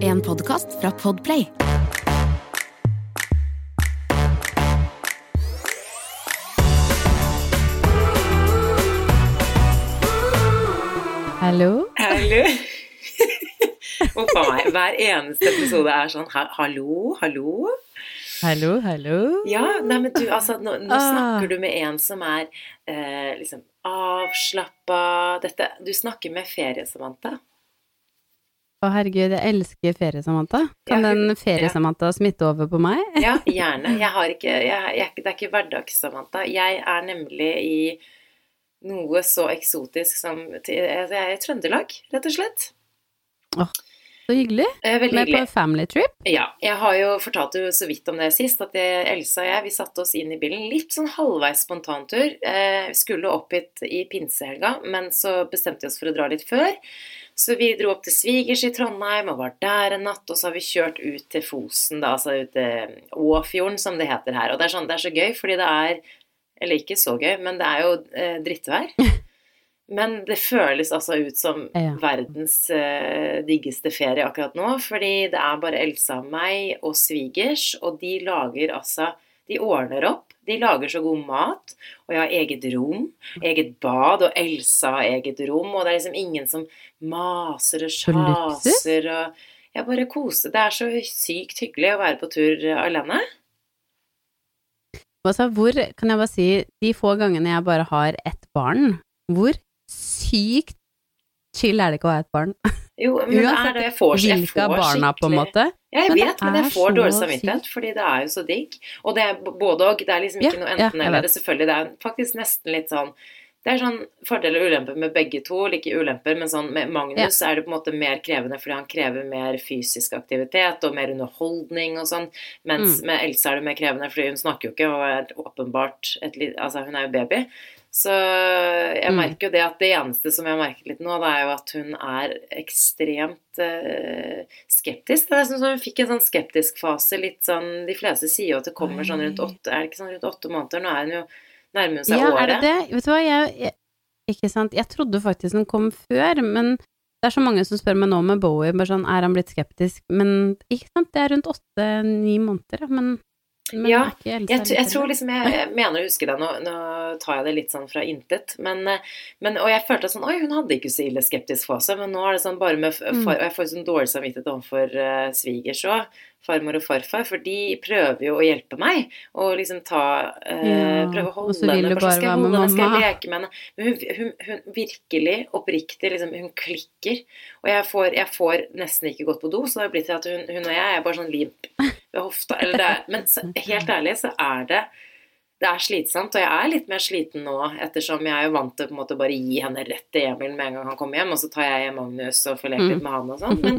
En podkast fra Podplay. Hallo? Hallo. Uff a meg. Hver eneste episode er sånn hallo, hallo. Hallo, hallo? Ja, nei, men du, altså, nå, nå Ah. snakker du med en som er eh, liksom avslappa Dette Du snakker med ferie, Samantha. Å herregud, jeg elsker ferie, Samantha. Kan Ja, den ferie, Samantha, smitte over på meg? Ja, gjerne. Jeg har ikke jeg, jeg, Det er ikke hverdags, Samantha. Jeg er nemlig i noe så eksotisk som Jeg er i Trøndelag, rett og slett. Så hyggelig. Eh, Veldig Med på hyggelig. family trip. Ja, jeg har jo fortalt jo så vidt om det sist, at jeg, Elsa og jeg vi satte oss inn i bilen. Litt sånn halvveis spontantur. Eh, skulle opp hit i pinsehelga, men så bestemte vi oss for å dra litt før. Så vi dro opp til svigers i Trondheim og var der en natt, og så har vi kjørt ut til Fosen, da, altså ut til Åfjorden, som det heter her. Og det er, sånn, det er så gøy, fordi det er Eller ikke så gøy, men det er jo eh, drittvær. Men det føles altså ut som Ja. verdens eh, diggeste ferie akkurat nå, fordi det er bare Elsa og meg og svigers, og de lager altså De ordner opp. De lager så god mat, og jeg har eget rom, eget bad, og Elsa har eget rom, og det er liksom ingen som maser og sjaser og Jeg bare koser. Det er så sykt hyggelig å være på tur alene. Altså, hvor, kan jeg bare si, de få gangene jeg bare har ett barn, hvor sykt chill er det ikke å ha et barn? Jo, men det er det jeg får, jeg får barna, skikkelig- jeg Men vet, men jeg er får dårlig samvittighet, fordi det er jo så digg. Og det er både og. Det er liksom ikke Ja, noe enten jeg eller. vet. Det, selvfølgelig, det er faktisk nesten litt sånn Det er sånn fordel og ulemper med begge to. Eller ikke ulemper, men sånn med Magnus er det på en måte mer krevende fordi han krever mer fysisk aktivitet og mer underholdning og sånn. Mens Mm. med Elsa er det mer krevende fordi hun snakker jo ikke og er åpenbart et Altså, hun er jo baby. Så jeg Mm. merker jo det at det eneste som jeg har merket litt nå, det er jo at hun er ekstremt eh, skeptisk. Det er som om hun fikk en sånn skeptisk fase. Litt sånn De fleste sier jo at det kommer sånn rundt åtte Er det ikke sånn rundt åtte måneder? Nå er hun jo nærmer hun seg Ja, er det det? Vet du hva, jeg, jeg Ikke sant, jeg trodde faktisk den kom før, men det er så mange som spør meg nå med Bowie, bare sånn, er han blitt skeptisk? Men ikke sant, det er rundt åtte-ni måneder, ja, men, men Ja, Jeg, jeg tror liksom jeg, jeg mener å huske det, nå, nå tar jeg det litt sånn fra intet. Men, eh, men, og jeg følte sånn Oi, hun hadde ikke så ille skeptisk fase, men nå er det sånn bare med Mm. far, Og jeg får sånn dårlig samvittighet overfor uh, svigers òg, farmor og farfar, for de prøver jo å hjelpe meg. Og liksom ta uh, Ja, Prøve å holde henne du bare, Skal jeg holde henne, skal jeg leke med henne? Men hun, hun, hun virkelig, oppriktig, liksom, hun klikker. Og jeg får, jeg får nesten ikke gått på do, så det har blitt til at hun, hun og jeg er bare sånn limp ved hofta. Eller det er, men så, helt ærlig så er det det er slitsomt, og jeg er litt mer sliten nå, ettersom jeg er jo vant til på en måte bare gi henne rett til Emil med en gang han kommer hjem, og så tar jeg Magnus og får leke Mm. litt med han og sånn. Men,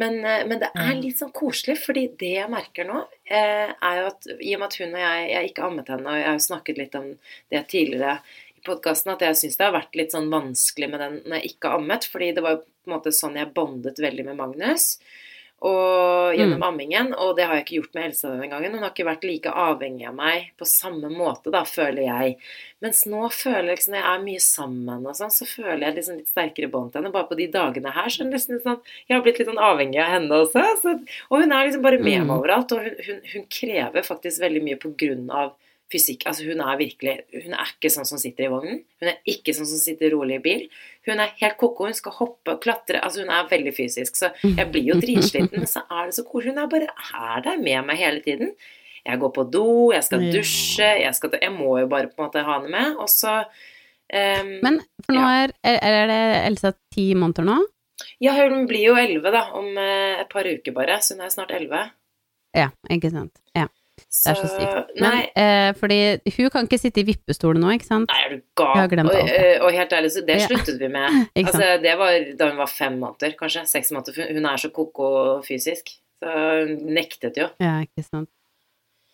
men, eh, men det er litt sånn koselig, fordi det jeg merker nå, eh, er jo at i og med at hun og jeg Jeg ikke ammet henne, og jeg har jo snakket litt om det tidligere i podkasten, at jeg syns det har vært litt sånn vanskelig med den når jeg ikke har ammet, fordi det var jo på en måte sånn jeg bondet veldig med Magnus. Og gjennom Mm. ammingen, og det har jeg ikke gjort med Elsa denne gangen. Hun har ikke vært like avhengig av meg på samme måte, da, føler jeg. Mens nå føler jeg liksom, når jeg er mye sammen og sånn, så føler jeg liksom litt sterkere bånd til henne. Bare på de dagene her så er det nesten sånn Jeg har blitt litt sånn avhengig av henne også. Så, og hun er liksom bare med Mm. meg overalt. Og hun, hun, hun krever faktisk veldig mye på grunn av fysikk. Altså hun er virkelig Hun er ikke sånn som sitter i vognen. Hun er ikke sånn som sitter rolig i bil. Hun er helt ko-ko. Hun skal hoppe og klatre. Altså hun er veldig fysisk. Så jeg blir jo dritsliten, men så er det så koselig. Hun er bare er der med meg hele tiden. Jeg går på do, jeg skal dusje, jeg, skal, jeg må jo bare på en måte ha henne med. Og så um, Men for nå Ja. er, er, det Elsa ti måneder nå? Ja, hun blir jo elleve da, om eh, et par uker bare, så hun er snart elleve. Ja, ikke sant. Ja, det er så sykt. Men eh, fordi hun kan ikke sitte i vippestolen nå, ikke sant? Nei, er du gal? Og, eh, og helt ærlig, så det Ja. sluttet vi med. Altså, det var da hun var fem måneder, kanskje. Seks måneder. Hun er så ko-ko fysisk. Så hun nektet jo. Ja, ikke sant.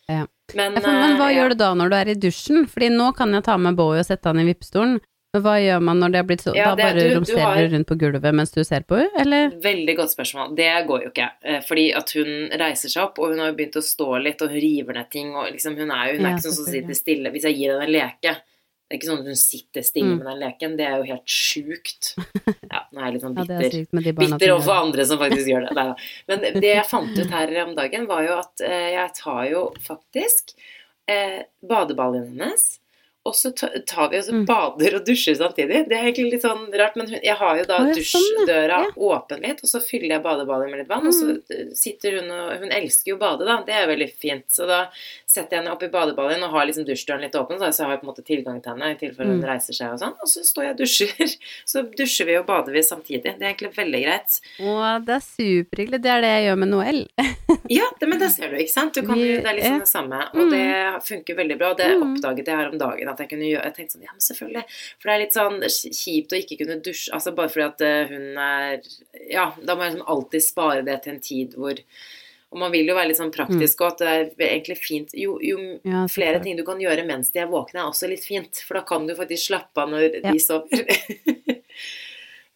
Men, Ja, for, men hva eh, ja. gjør du da når du er i dusjen? Fordi nå kan jeg ta med Bowie og sette han i vippestolen. Men hva gjør man når det har blitt så Ja, Da bare du- du romsterer har- rundt på gulvet mens du ser på henne, eller? Veldig godt spørsmål. Det går jo ikke. eh, Fordi at hun reiser seg opp, og hun har jo begynt å stå litt, og hun river ned ting, og liksom hun er jo hun er Ja, ikke sånn som sitter stille. Hvis jeg gir henne en leke, Det er ikke sånn at hun sitter stille Mm. med den leken, det er jo helt sjukt. Ja, nå er jeg litt sånn Ja, er bitter. sykt de barna Bitter overfor andre som faktisk gjør det. Neida. Men det jeg fant ut her om dagen, var jo at eh, jeg tar jo faktisk eh, badeballen hennes, og så tar vi og Mm. bader og dusjer samtidig. Det er egentlig litt sånn rart, men hun, jeg har jo da sånn, dusjdøra ja. åpen litt, og så fyller jeg badeballet med litt vann, og så Mm. sitter hun og Hun elsker jo å bade, da. Det er veldig fint. Så da setter jeg henne opp i badeballen og har liksom dusjdøren litt åpen, så jeg har på en måte tilgang til henne i tilfelle hun Mm. reiser seg og sånn. Og så står jeg og dusjer. Så dusjer vi og bader vi samtidig. Det er egentlig veldig greit. Å, det er superhyggelig. Det er det jeg gjør med Noel. Ja, det, men det ser du, ikke sant? Du kan, det er liksom det samme. Og det funker veldig bra. Og det Mm. oppdaget jeg her om dagen at jeg kunne gjøre. Jeg tenkte sånn, ja, men selvfølgelig. For det er litt sånn kjipt å ikke kunne dusje, altså bare fordi at eh, hun er Ja, da må jeg liksom alltid spare det til en tid hvor Og man vil jo være litt sånn praktisk, og at det er egentlig fint Jo, jo Ja, flere ting du kan gjøre mens de er våkne, er også litt fint. For da kan du faktisk slappe av når Ja. de sover.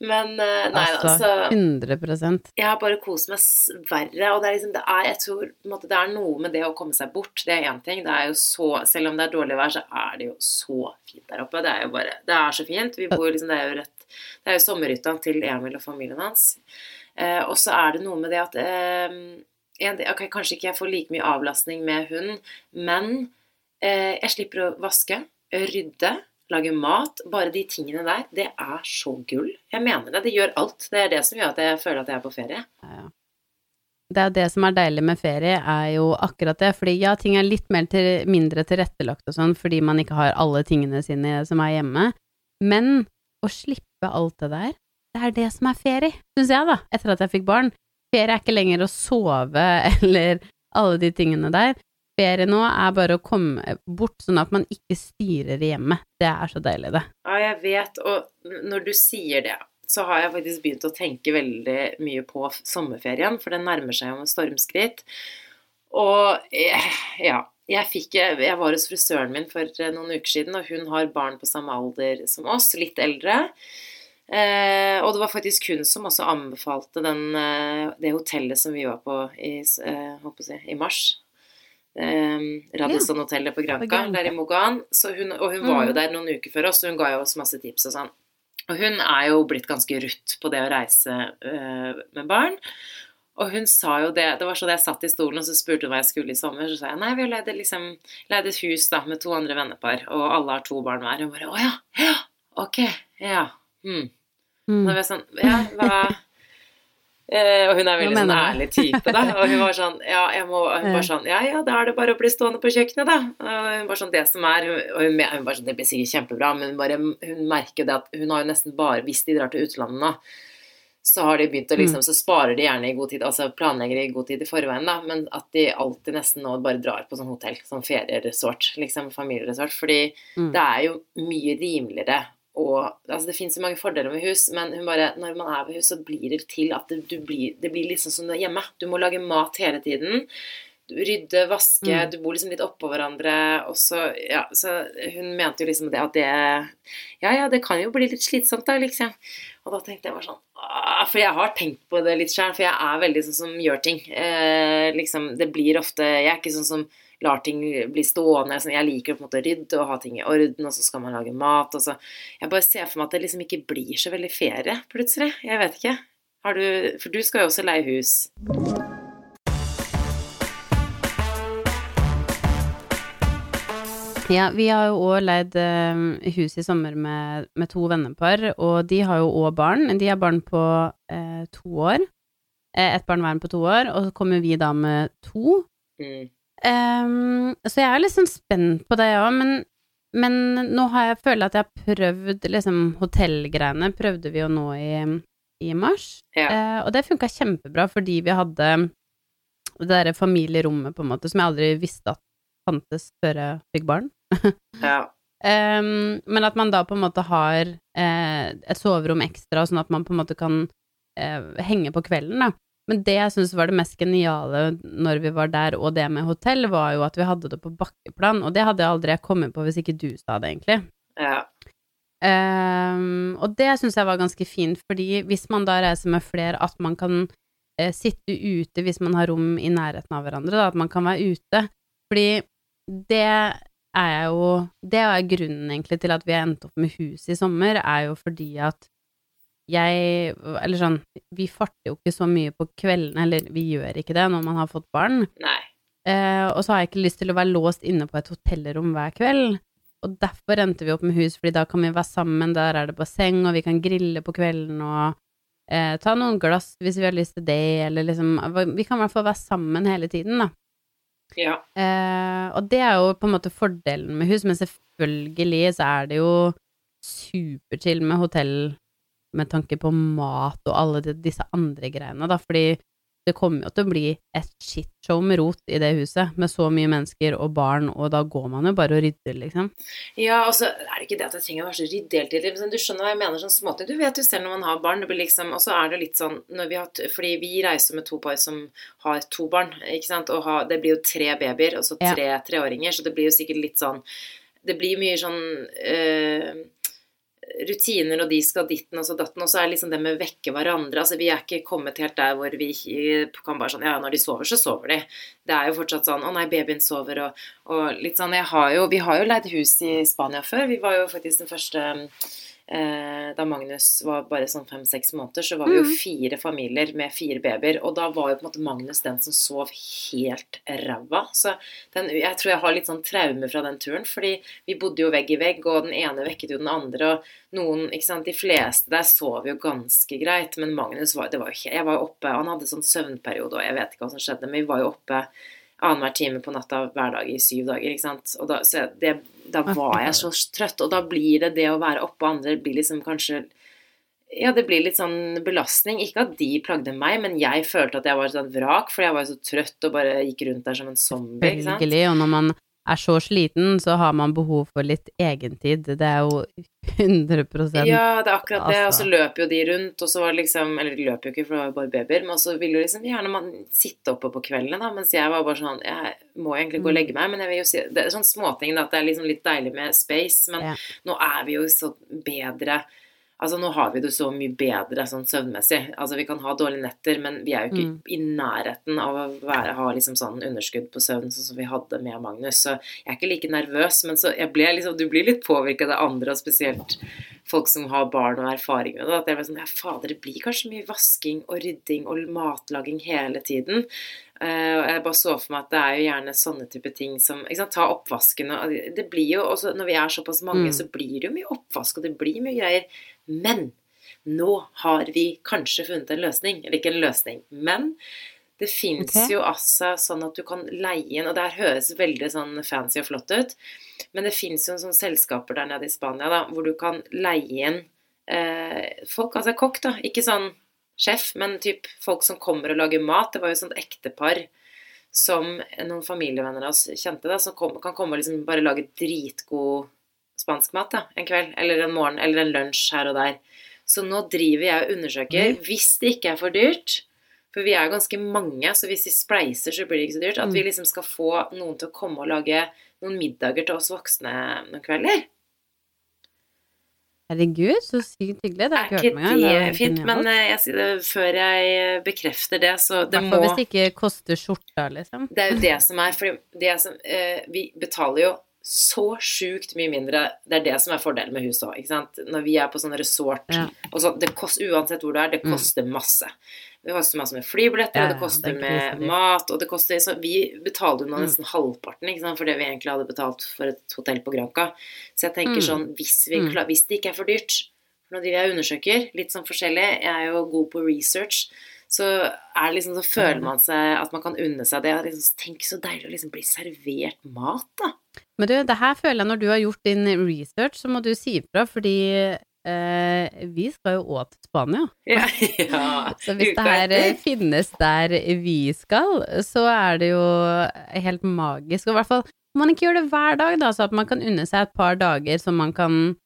Men eh, nei, Altså, altså 100 jeg har bare kost meg verre, og det er liksom, det er, jeg tror måte, det er noe med det å komme seg bort, det er én ting. Det er jo så, selv om det er dårlig vær, så er det jo så fint der oppe. Det er jo bare, det er så fint. Vi bor liksom, det er jo rett, det er jo sommerhytta til Emil og familien hans. Eh, og så er det noe med det at eh, en, okay, Kanskje ikke jeg får like mye avlastning med hund, men eh, jeg slipper å vaske, rydde, lage mat. Bare de tingene der, det er så gull. Jeg mener det. Det gjør alt. Det er det som gjør at jeg føler at jeg er på ferie. Det er det som er deilig med ferie, er jo akkurat det. Fordi ja, ting er litt mer til, mindre tilrettelagt og sånn, fordi man ikke har alle tingene sine som er hjemme. Men å slippe alt det der, det er det som er ferie, syns jeg, da, etter at jeg fikk barn. Ferie er ikke lenger å sove eller alle de tingene der. Ferie nå er bare å komme bort, sånn at man ikke styrer hjemmet. Det er så deilig, det. Ja, jeg vet, og når du sier det, så har jeg faktisk begynt å tenke veldig mye på sommerferien, for den nærmer seg med stormskritt. Og eh, ja, jeg fikk Jeg var hos frisøren min for eh, noen uker siden, og hun har barn på samme alder som oss, litt eldre. Eh, og det var faktisk hun som også anbefalte den, eh, det hotellet som vi var på i, eh, på i mars. Eh, Radisson-hotellet på Granca, der i Mogan. Så hun, og hun var jo Mhm. der noen uker før oss, og hun ga jo oss masse tips og sånn. Og hun er jo blitt ganske rutt på det å reise eh, med barn. Og hun sa jo det Det var sånn jeg satt i stolen, og så spurte hun hva jeg skulle i sommer. Så sa jeg nei, vi har leid, liksom, et hus da, med to andre vennepar, og alle har to barn hver. Og hun bare å ja, ja, ok, ja. Hmm. Mm. Da var jeg sånn Ja, hva Eh, og hun er veldig sånn ærlig type, da. Og hun var sånn Ja, må Hun var sånn Ja, ja, da er det bare å bli stående på kjøkkenet, da. Og hun var sånn Det som er Og hun, hun var sånn Det blir sikkert kjempebra, men hun bare Hun merker det at hun har jo nesten bare Hvis de drar til utlandet nå, så har de begynt å Mm. liksom Så sparer de gjerne i god tid, altså planlegger i god tid i forveien, da, men at de alltid nesten nå bare drar på sånn hotell, sånn ferieresort, liksom familieresort, fordi Mm. det er jo mye rimeligere og altså Det finnes jo mange fordeler med hus, men hun bare, når man er ved hus, så blir det til at det, du blir, det blir liksom som du er hjemme. Du må lage mat hele tiden. Rydde, vaske, Mm. du bor liksom litt oppå hverandre. Og så, ja, så hun mente jo liksom det at det Ja, ja, det kan jo bli litt slitsomt, da, liksom. Og da tenkte jeg bare sånn For jeg har tenkt på det litt sjøl, for jeg er veldig sånn som gjør ting. Eh, liksom, det blir ofte Jeg er ikke sånn som lar ting bli stående. Sånn, jeg liker på en måte å rydde og ha ting i orden, og så skal man lage mat. Og så. Jeg bare ser for meg at det liksom ikke blir så veldig ferie, plutselig. Jeg vet ikke. Har du, for du skal jo også leie hus. Ja, vi har jo òg leid eh, hus i sommer med, med to vennepar, og de har jo òg barn. De har barn på eh, to år. Eh, ett barn hver på to år, og så kommer vi da med to. Mm. Ehm, så jeg er litt sånn spent på det òg, men, men nå har jeg følt at jeg har prøvd liksom hotellgreiene, prøvde vi jo nå i, i mars. Ja. Uh, og det funka kjempebra fordi vi hadde det derre familierommet, på en måte, som jeg aldri visste at fantes før jeg fikk barn. ja. um, men at man da på en måte har uh, et soverom ekstra, sånn at man på en måte kan uh, henge på kvelden, da. Men det jeg syns var det mest geniale når vi var der, og det med hotell, var jo at vi hadde det på bakkeplan, og det hadde jeg aldri kommet på hvis ikke du sa det, egentlig. ja. Um, og det syns jeg var ganske fint, fordi hvis man da reiser med flere, at man kan eh, sitte ute hvis man har rom i nærheten av hverandre, da, at man kan være ute. Fordi det er jo Det er grunnen egentlig til at vi har endt opp med hus i sommer, er jo fordi at jeg Eller sånn, vi farter jo ikke så mye på kveldene, eller vi gjør ikke det når man har fått barn. Eh, og så har jeg ikke lyst til å være låst inne på et hotellrom hver kveld. Og derfor endte vi opp med hus, fordi da kan vi være sammen, der er det basseng, og vi kan grille på kvelden og eh, ta noen glass hvis vi har lyst til det, eller liksom Vi kan i hvert fall være sammen hele tiden, da. Ja. Eh, og det er jo på en måte fordelen med hus, men selvfølgelig så er det jo superchill med hotell med tanke på mat og alle de, disse andre greiene, da, fordi det kommer jo til å bli et shitshow med rot i det huset, med så mye mennesker og barn, og da går man jo bare og rydder, liksom. Ja, altså, er det ikke det at jeg trenger å være så ryddig hele tiden? men Du skjønner hva jeg mener, sånn småting. Du vet jo selv når man har barn, det blir liksom Og så er det litt sånn når vi har, Fordi vi reiser med to par som har to barn, ikke sant, og har, det blir jo tre babyer, og så Ja. tre treåringer, så det blir jo sikkert litt sånn Det blir mye sånn eh, rutiner, og de skal ditten og så datten, og så er det liksom det med å vekke hverandre. Altså, vi er ikke kommet helt der hvor vi kan bare sånn Ja, når de sover, så sover de. Det er jo fortsatt sånn Å nei, babyen sover, og, og litt sånn har jo Vi har jo leid hus i Spania før. Vi var jo faktisk den første eh, Da Magnus var bare sånn fem-seks måneder, så var vi jo Mhm. fire familier med fire babyer, og da var jo på en måte Magnus den som sov helt ræva. Så den, jeg tror jeg har litt sånn traume fra den turen, fordi vi bodde jo vegg i vegg, og den ene vekket jo den andre, og noen, ikke sant, de fleste der sov jo ganske greit, men Magnus var, det var jo ikke jeg var jo oppe, han hadde sånn søvnperiode, og jeg vet ikke hva som skjedde, men vi var jo oppe annenhver time på natta hver dag i syv dager, ikke sant, og da, det, da var jeg så trøtt, og da blir det det å være oppe, og andre blir liksom kanskje ja, det blir litt sånn belastning. Ikke at de plagde meg, men jeg følte at jeg var et sånt vrak, for jeg var så trøtt og bare gikk rundt der som en zombie. ikke sant? Selvfølgelig, og når man er så sliten, så har man behov for litt egentid. Det er jo 100% Ja, det er akkurat det. Og så Altså. løper jo de rundt, og så var det liksom Eller de løper jo ikke, for det var jo bare babyer, men så ville jo liksom gjerne man sitte oppe på kveldene, da, mens jeg var bare sånn Jeg må egentlig gå og legge meg, men jeg vil jo si Det er sånn småting, da, at det er liksom litt deilig med space, men Ja. nå er vi jo så bedre Altså, nå har vi det så mye bedre sånn søvnmessig. Altså, vi kan ha dårlige netter, men vi er jo ikke Mm. i nærheten av å være, ha liksom sånn underskudd på søvn sånn som vi hadde med Magnus. Så jeg er ikke like nervøs, men så jeg ble liksom Du blir litt påvirka av andre, og spesielt folk som har barn og erfaring med det. At jeg ble sånn Ja, fader, det blir kanskje mye vasking og rydding og matlaging hele tiden. Og jeg bare så for meg at det er jo gjerne sånne type ting som ikke sant, Ta oppvasken og Det blir jo også Når vi er såpass mange, Mm. så blir det jo mye oppvask, og det blir mye greier. Men nå har vi kanskje funnet en løsning. Eller ikke en løsning, men det fins okay. jo altså sånn at du kan leie inn Og det her høres veldig sånn fancy og flott ut, men det fins jo sånne selskaper der nede i Spania da, hvor du kan leie inn eh, folk, altså kokk, da. Ikke sånn sjef, men typ folk som kommer og lager mat. Det var jo sånt ektepar som noen familievenner av oss kjente, da, som kom, kan komme og liksom bare lage dritgod spansk mat da, en kveld, eller en morgen, eller en lunsj her og der. Så nå driver jeg og undersøker, hvis det ikke er for dyrt, for vi er ganske mange, så hvis vi spleiser, så blir det ikke så dyrt, at vi liksom skal få noen til å komme og lage noen middager til oss voksne noen kvelder. Herregud, så sykt hyggelig. Det har Er jeg ikke hørt engang. det var fint? Men eh, jeg før jeg bekrefter det, så det må hvis det ikke koster skjorta, liksom. Det er jo det som er For det som, eh, vi betaler jo så sjukt mye mindre. Det er det som er fordelen med huset òg. Når vi er på sånn resort Ja. og det koster, Uansett hvor du er, det Mm. koster masse. Det koster masse med flybilletter, Ja, det koster det med mat, og det koster så Vi betaler jo nå Mm. nesten halvparten ikke sant, for det vi egentlig hadde betalt for et hotell på Granca. Så jeg tenker Mm. sånn hvis, vi, Mm. hvis det ikke er for dyrt for Nå driver jeg og undersøker, litt sånn forskjellig. Jeg er jo god på research. Så er liksom, så føler man seg at man kan unne seg det. Liksom, tenk så deilig å liksom bli servert mat, da. Men du, det her føler jeg når du har gjort din research, så må du si ifra, fordi eh, vi skal jo òg til Spania. Ja, ja. Så hvis det her finnes der vi skal, så er det jo helt magisk. Og i hvert fall man ikke gjør det hver dag, da, så at man kan unne seg et par dager som man kan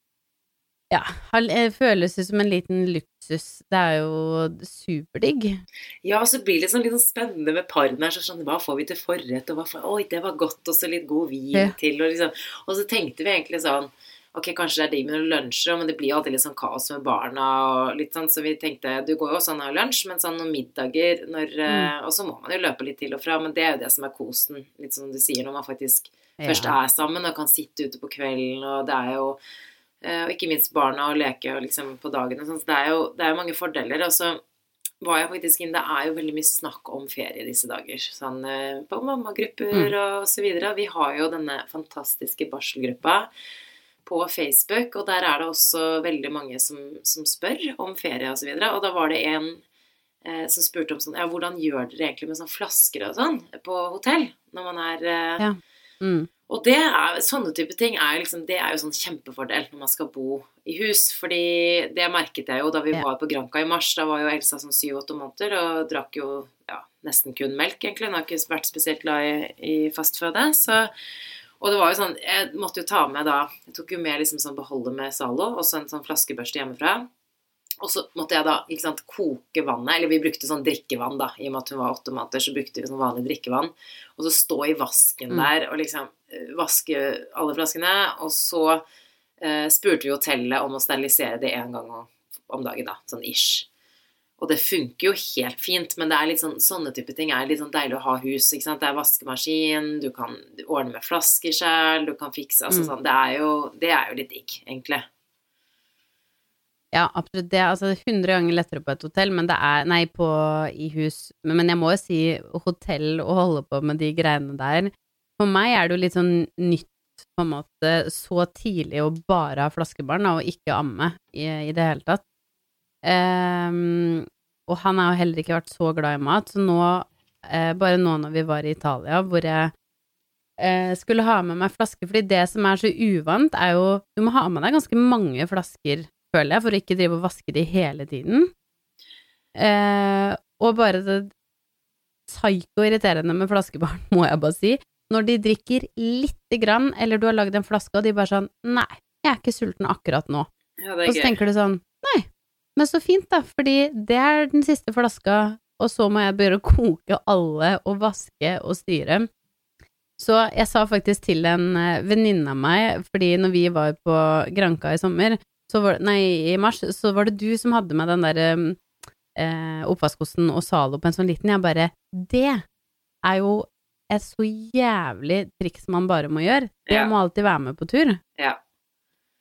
ja, eh, føles ut som en liten luksus. Det er jo superdigg. Ja, og så blir det sånn litt sånn spennende med parene her. Så sånn, hva får vi til forrett? Og hva får, Oi, det var godt, og så litt god vin Ja. til. Og, liksom. og så tenkte vi egentlig sånn Ok, kanskje det er digg med noen lunsjer, men det blir jo alltid litt sånn kaos med barna og litt sånn, så vi tenkte Du går jo også an å ha lunsj, men sånn noen middager når mm. Og så må man jo løpe litt til og fra, men det er jo det som er kosen, litt som du sier, når man faktisk først er sammen og kan sitte ute på kvelden, og det er jo eh, Og ikke minst barna og leke og liksom på dagen og sånn, så det er jo det er jo mange fordeler. Og så var jeg faktisk inn Det er jo veldig mye snakk om ferie disse dager. Sånn eh, på mammagrupper og så videre. Vi har jo denne fantastiske barselgruppa på Facebook, og der er det også veldig mange som, som spør om ferie og så videre. Og da var det en eh, som spurte om sånn Ja, hvordan gjør dere egentlig med sånn flasker og sånn på hotell når man er eh, Ja. Mm. Og det er, sånne type ting er liksom, det er jo sånn kjempefordel når man skal bo i hus. fordi det merket jeg jo da vi Ja. var på Granca i mars. Da var jo Elsa sånn syv-åtte måneder og drakk jo ja, nesten kun melk, egentlig. Hun har ikke vært spesielt glad i, i fastføde. Så, og det var jo sånn Jeg måtte jo ta med da Jeg tok jo med liksom sånn beholder med Zalo og så en sånn flaskebørste hjemmefra. Og så måtte jeg da ikke sant, koke vannet, eller vi brukte sånn drikkevann, da. I og med at hun var åtte måneder, så brukte vi sånn vanlig drikkevann. Og så stå i vasken Mm. der og liksom eh, vaske alle flaskene. Og så eh, spurte vi hotellet om å sterilisere det én gang om- om dagen, da. Sånn ish. Og det funker jo helt fint, men det er litt sånn, sånne type ting er litt sånn deilig å ha hus. ikke sant? Det er vaskemaskin, du kan ordne med flasker sjøl, du kan fikse altså Mm. sånn. Det er, jo, det er jo litt digg, egentlig. Ja, absolutt. Det er altså 100 ganger lettere på et hotell, men det er Nei, på, i hus. Men, jeg må jo si hotell og holde på med de greiene der. For meg er det jo litt sånn nytt, på en måte, så tidlig å bare ha flaskebarn og ikke amme i, i det hele tatt. Um, og han har jo heller ikke vært så glad i mat, så nå, eh, bare nå når vi var i Italia, hvor jeg eh, skulle ha med meg flasker, fordi det som er så uvant, er jo Du må ha med deg ganske mange flasker føler jeg, for å ikke drive og vaske de hele tiden. Eh, og bare det psyko-irriterende med flaskebarn, må jeg bare si. Når de drikker lite grann, eller du har lagd en flaske, og de bare sånn Nei, jeg er ikke sulten akkurat nå. Ja, Og så tenker du sånn Nei, men så fint, da, fordi det er den siste flaska, og så må jeg begynne å koke alle og vaske og styre. Så jeg sa faktisk til en eh, venninne av meg, fordi når vi var på Granka i sommer, så var, nei, i mars, så var det du som hadde med den der eh, oppvaskkosten og Zalo på en sånn liten. Jeg bare Det er jo et så jævlig triks man bare må gjøre. Det Ja. må alltid være med på tur. Ja.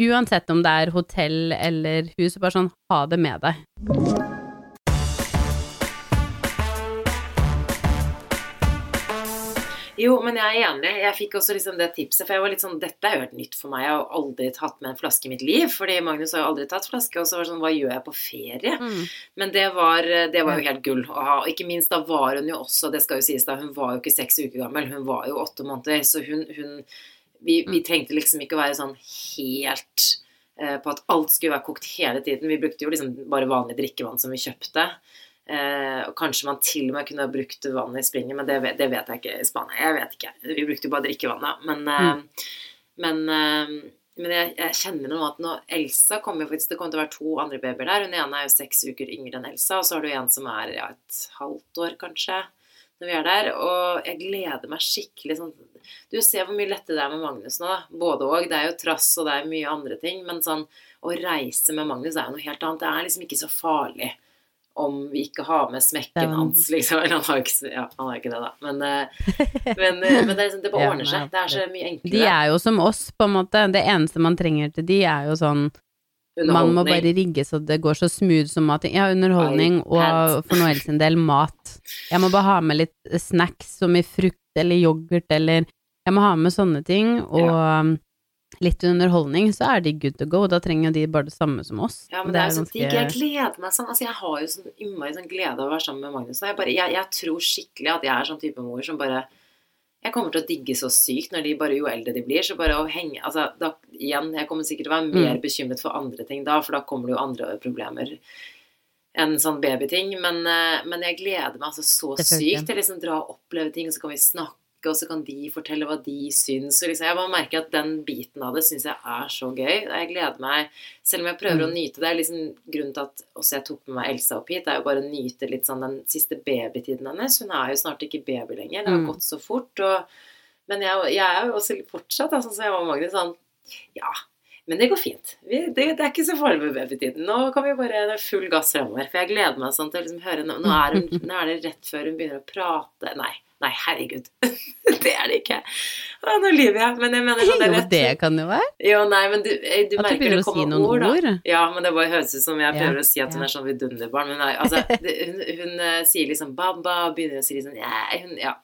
Uansett om det er hotell eller hus, bare sånn ha det med deg. Jo, men jeg er enig. Jeg fikk også liksom det tipset, for jeg var litt sånn Dette er jo helt nytt for meg. Jeg har aldri tatt med en flaske i mitt liv. Fordi Magnus har jo aldri tatt flaske. Og så var det sånn Hva gjør jeg på ferie? Men det var, det var jo helt gull å ha. Og ikke minst, da var hun jo også, det skal jo sies da, hun var jo ikke seks uker gammel. Hun var jo åtte måneder. Så hun, hun vi, vi trengte liksom ikke å være sånn helt eh, på at alt skulle være kokt hele tiden. Vi brukte jo liksom bare vanlig drikkevann som vi kjøpte. Eh, og kanskje man til og med kunne ha brukt vann i springen, men det, det vet jeg ikke i Spania. Jeg vet ikke. Vi brukte jo bare drikkevann, da. Men, eh, men, eh, men jeg, jeg kjenner noe at nå Elsa kommer jo faktisk Det kommer til å være to andre babyer der. Hun ene er jo seks uker yngre enn Elsa, og så har du en som er ja, et halvt år, kanskje, når vi er der. Og jeg gleder meg skikkelig sånn Du ser hvor mye lettere det er med Magnus nå, da. Både og. Det er jo trass, og det er mye andre ting, men sånn å reise med Magnus er jo noe helt annet. Det er liksom ikke så farlig om vi ikke har med smekken hans, liksom. Eller han har jo ikke, ja, han har ikke det, da. Men, eh, men, eh, men det, liksom, det bare ordner seg. Det er så mye enklere. De er jo som oss, på en måte. Det eneste man trenger til de, er jo sånn Man må bare rigge så det går så smooth som mat. Ja, underholdning og for Noel sin del mat. Jeg må bare ha med litt snacks som i frukt eller yoghurt eller Jeg må ha med sånne ting, og litt underholdning, så er de good to go. Da trenger de bare det samme som oss. Ja, men det er jo sånn digg. Jeg gleder meg sånn. Altså, jeg har jo sånn innmari sånn glede av å være sammen med Magnus. Jeg, bare, jeg, jeg tror skikkelig at jeg er sånn type mor som bare Jeg kommer til å digge så sykt når de bare jo eldre de blir. Så bare å henge Altså, da igjen, jeg kommer sikkert til å være mer Mm. bekymret for andre ting da, for da kommer det jo andre problemer enn sånn babyting. Men, eh, men jeg gleder meg altså så sykt til liksom dra og oppleve ting, og så kan vi snakke. Og så kan de fortelle hva de syns. Og liksom, jeg bare merker at Den biten av det syns jeg er så gøy. Jeg gleder meg Selv om jeg prøver å Mm. nyte det. er liksom Grunnen til at også jeg tok med meg Elsa opp hit, er jo bare å nyte litt sånn den siste babytiden hennes. Hun er jo snart ikke baby lenger. Det har Mm. gått så fort. Og, men jeg, jeg er jo også fortsatt, sånn altså, som jeg var med Magnus, sånn Ja, Men det går fint. Vi, det, det, er ikke så farlig med babytiden. Nå kan vi bare full gass framover. For jeg gleder meg sånn til å liksom høre nå, nå, er hun, nå er det rett før hun begynner å prate. Nei, nei, herregud. det er det ikke. Å, nå lyver jeg. Men jeg mener sånn det, er rett. jo, det kan jo være. Jo, nei, men du, eh, du du merker begynner det si kommer noen ord, da. ord. Ja, men det bare høres ut som jeg prøver Ja, å si at hun ja. er sånn vidunderbarn. Men nei, altså, hun, hun, hun eh, sier liksom baba, og begynner å si liksom yeah, hun, ja.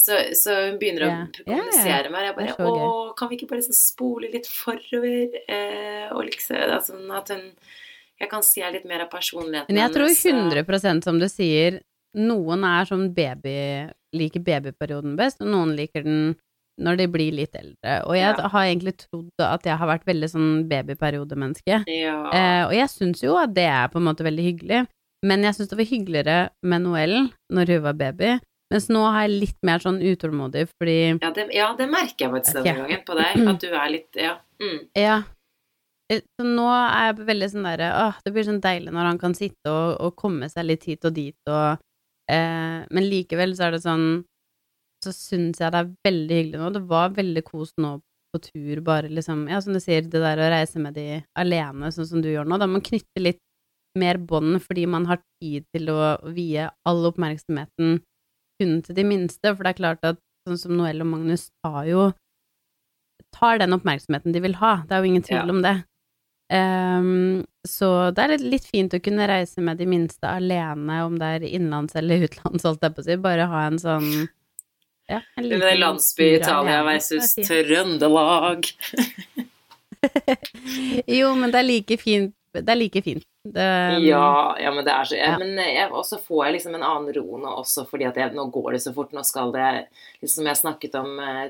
Så, så hun begynner å kommunisere med meg. Jeg bare Å, kan vi ikke bare liksom spole litt forover? Eh, og liksom altså, at hun Jeg kan se litt mer av personligheten Men jeg tror hennes, og- 100 som du sier, noen er sånn baby liker babyperioden best, og noen liker den når de blir litt eldre. Og jeg Ja. har egentlig trodd at jeg har vært veldig sånn babyperiodemenneske. Ja. Eh, og jeg syns jo at det er på en måte veldig hyggelig, men jeg syns det var hyggeligere med Noelle når hun var baby, mens nå har jeg litt mer sånn utålmodig fordi ja, det, ja, det merker jeg faktisk denne gangen på deg. At du er litt Ja. Mm. Ja. Eh, Så nå er jeg veldig sånn derre Åh, det blir sånn deilig når han kan sitte og, og komme seg litt hit og dit og eh, Men likevel så er det sånn Så syns jeg det er veldig hyggelig nå. Det var veldig kos nå på tur, bare liksom Ja, som du sier, det der å reise med de alene, sånn som du gjør nå. Da man knytter litt mer bånd fordi man har tid til å vie all oppmerksomheten kun til de minste, for det er klart at sånn som Noelle og Magnus tar jo tar den oppmerksomheten de vil ha. Det er jo ingen tvil Ja. om det. Ehm, så det er litt, litt fint å kunne reise med de minste alene, om det er innenlands eller utenlands, holdt jeg på å si. Bare ha en sånn ja, en liten det er landsby Italia versus er. Trøndelag. Jo, men det er like fint. Det er like fint. Det, Ja, ja, men det er så Ja. Men jeg, også får jeg liksom en annen ro nå også, fordi at jeg, nå går det så fort. Nå skal det Liksom jeg snakket om eh,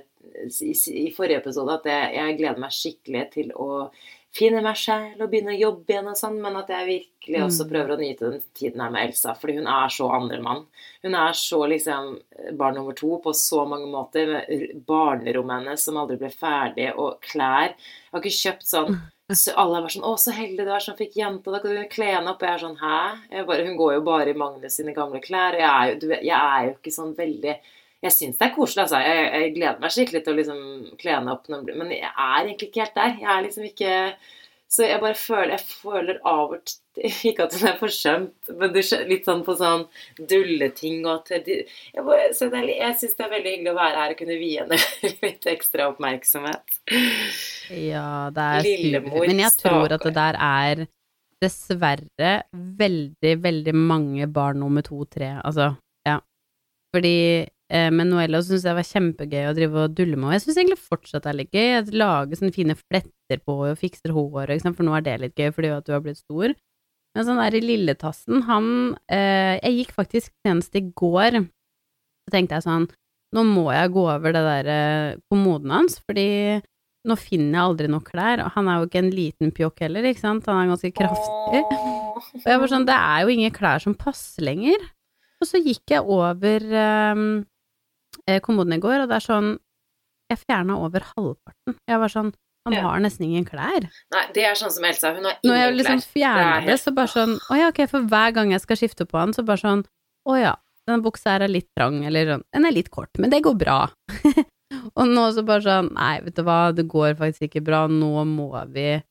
i, i forrige episode, at jeg, jeg gleder meg skikkelig til å finne meg selv og begynne å jobbe igjen og sånn, men at jeg virkelig også Mm. prøver å nyte den tiden her med Elsa, fordi hun er så andremann. Hun er så liksom barn nummer to på så mange måter. Barnerommet hennes som aldri ble ferdig, og klær. Jeg har ikke kjøpt sånn så alle har vært sånn 'Å, så heldig du er som fikk jenta, da kan du kle henne opp.' Og jeg er sånn 'Hæ?' Bare, hun går jo bare i Magnus sine gamle klær, og jeg er jo, jeg er jo ikke sånn veldig Jeg syns det er koselig, altså. Jeg, jeg gleder meg skikkelig til å liksom kle henne opp, men jeg er egentlig ikke helt der. Jeg er liksom ikke Så jeg bare føler Jeg føler av og til Ikke at hun er forsømt, men litt sånn på sånn dulleting og at jeg, bare, det jeg syns det er veldig hyggelig å være her og kunne vie henne litt ekstra oppmerksomhet. Ja, det er Lillemor. Men jeg tror at det der er dessverre veldig, veldig mange barn nummer to-tre. Altså, ja. Fordi eh, med Noella syns jeg var kjempegøy å drive og dulle med, og jeg syns egentlig fortsatt det er litt gøy. Jeg lager sånne fine fletter på og fikser håret, for nå er det litt gøy fordi at du har blitt stor. Men sånn der i Lilletassen, han eh, Jeg gikk faktisk senest i går, så tenkte jeg sånn Nå må jeg gå over det der eh, kommoden hans, fordi nå finner jeg aldri nok klær, og han er jo ikke en liten pjokk heller, ikke sant, han er ganske kraftig. Og jeg var sånn, det er jo ingen klær som passer lenger. Og så gikk jeg over eh, kommoden i går, og det er sånn, jeg fjerna over halvparten. Jeg var sånn, han Ja. har nesten ingen klær. Nei, det er sånn som Elsa. Hun har Når ingen jeg liksom klær. fjerner Det helt så bare sånn, å ja, ok, for hver gang jeg skal skifte på han, så bare sånn, å ja, den buksa her er litt trang, eller sånn, den er litt kort, men det går bra. og nå så bare sånn, nei, vet du hva, det går faktisk ikke bra, nå må vi,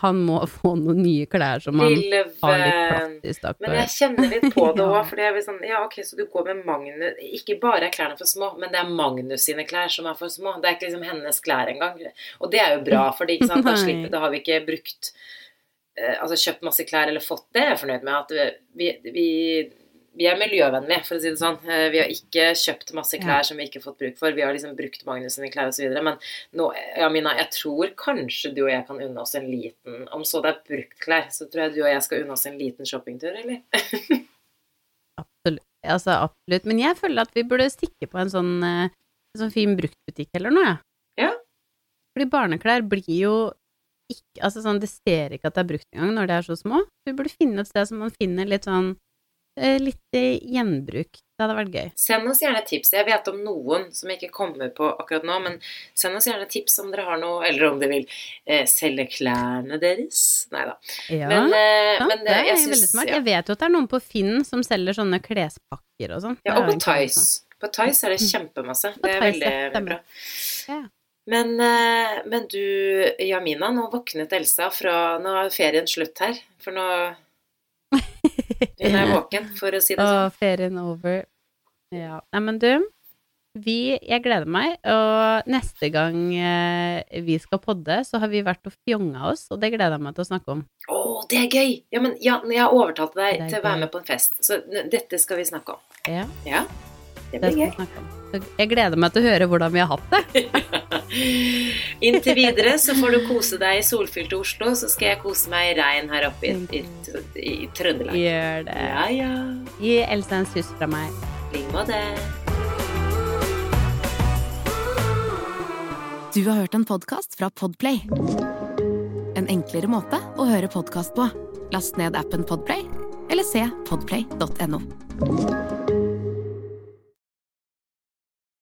han må få noen nye klær som han har litt praktisk. plass i, stakkar. Men jeg kjenner litt på det òg, fordi jeg blir sånn Ja, ok, så du går med Magnus Ikke bare er klærne for små, men det er Magnus sine klær som er for små. Det er ikke liksom hennes klær engang. Og det er jo bra, fordi da, slipper, da har vi ikke brukt eh, Altså kjøpt masse klær eller fått det. Jeg er fornøyd med at vi, vi, vi er miljøvennlige, for å si det sånn. Eh, Vi har ikke kjøpt masse klær Ja. som vi ikke har fått bruk for. Vi har liksom brukt Magnus sine klær osv. Men nå, ja, Mina, jeg tror kanskje du og jeg kan unne oss en liten Om så det er bruktklær, så tror jeg du og jeg skal unne oss en liten shoppingtur, eller? Absolutt. Altså, absolutt. Men jeg føler at vi burde stikke på en sånn, eh, en sånn fin bruktbutikk eller noe, jeg. Ja. Fordi barneklær blir jo ikke Altså sånn, det ser ikke at det er brukt engang når de er så små. Vi burde finne et sted som man finner litt sånn eh, Litt eh, gjenbruk. Det hadde vært gøy. Send oss gjerne tips. Jeg vet om noen som ikke kommer på akkurat nå, men send oss gjerne tips om dere har noe, eller om dere vil eh, selge klærne deres. Nei da. Ja, Men, eh, sant, men det eh, jeg syns smart. ja. Jeg vet jo at det er noen på Finn som selger sånne klespakker og sånn. ja, og på Tice. På Tice er det kjempemasse. På Det er veldig bra. Ja. Men, eh, men du, Jamina, nå våknet Elsa fra Nå er ferien slutt her, for nå Hun er våken, for å si det sånn. Og ferien over. Ja. Nei, men du, vi Jeg gleder meg, og neste gang eh, vi skal podde, så har vi vært og fjonga oss, og det gleder jeg meg til å snakke om. Å, det er gøy! Ja, men ja, jeg overtalte deg Det er til å være med på en fest, så dette skal vi snakke om. Ja, Ja, det blir gøy. jeg gleder meg til å høre hvordan vi har hatt det. Inntil videre så får du kose deg i solfylte Oslo, så skal jeg kose meg i regn her oppe i, i, i, i Trøndelag. Gjør det. Ja, ja. Gi Elsa en kyss fra meg. I like måte. Du har hørt en podkast fra Podplay. En enklere måte å høre podkast på. Last ned appen Podplay, eller se podplay.no.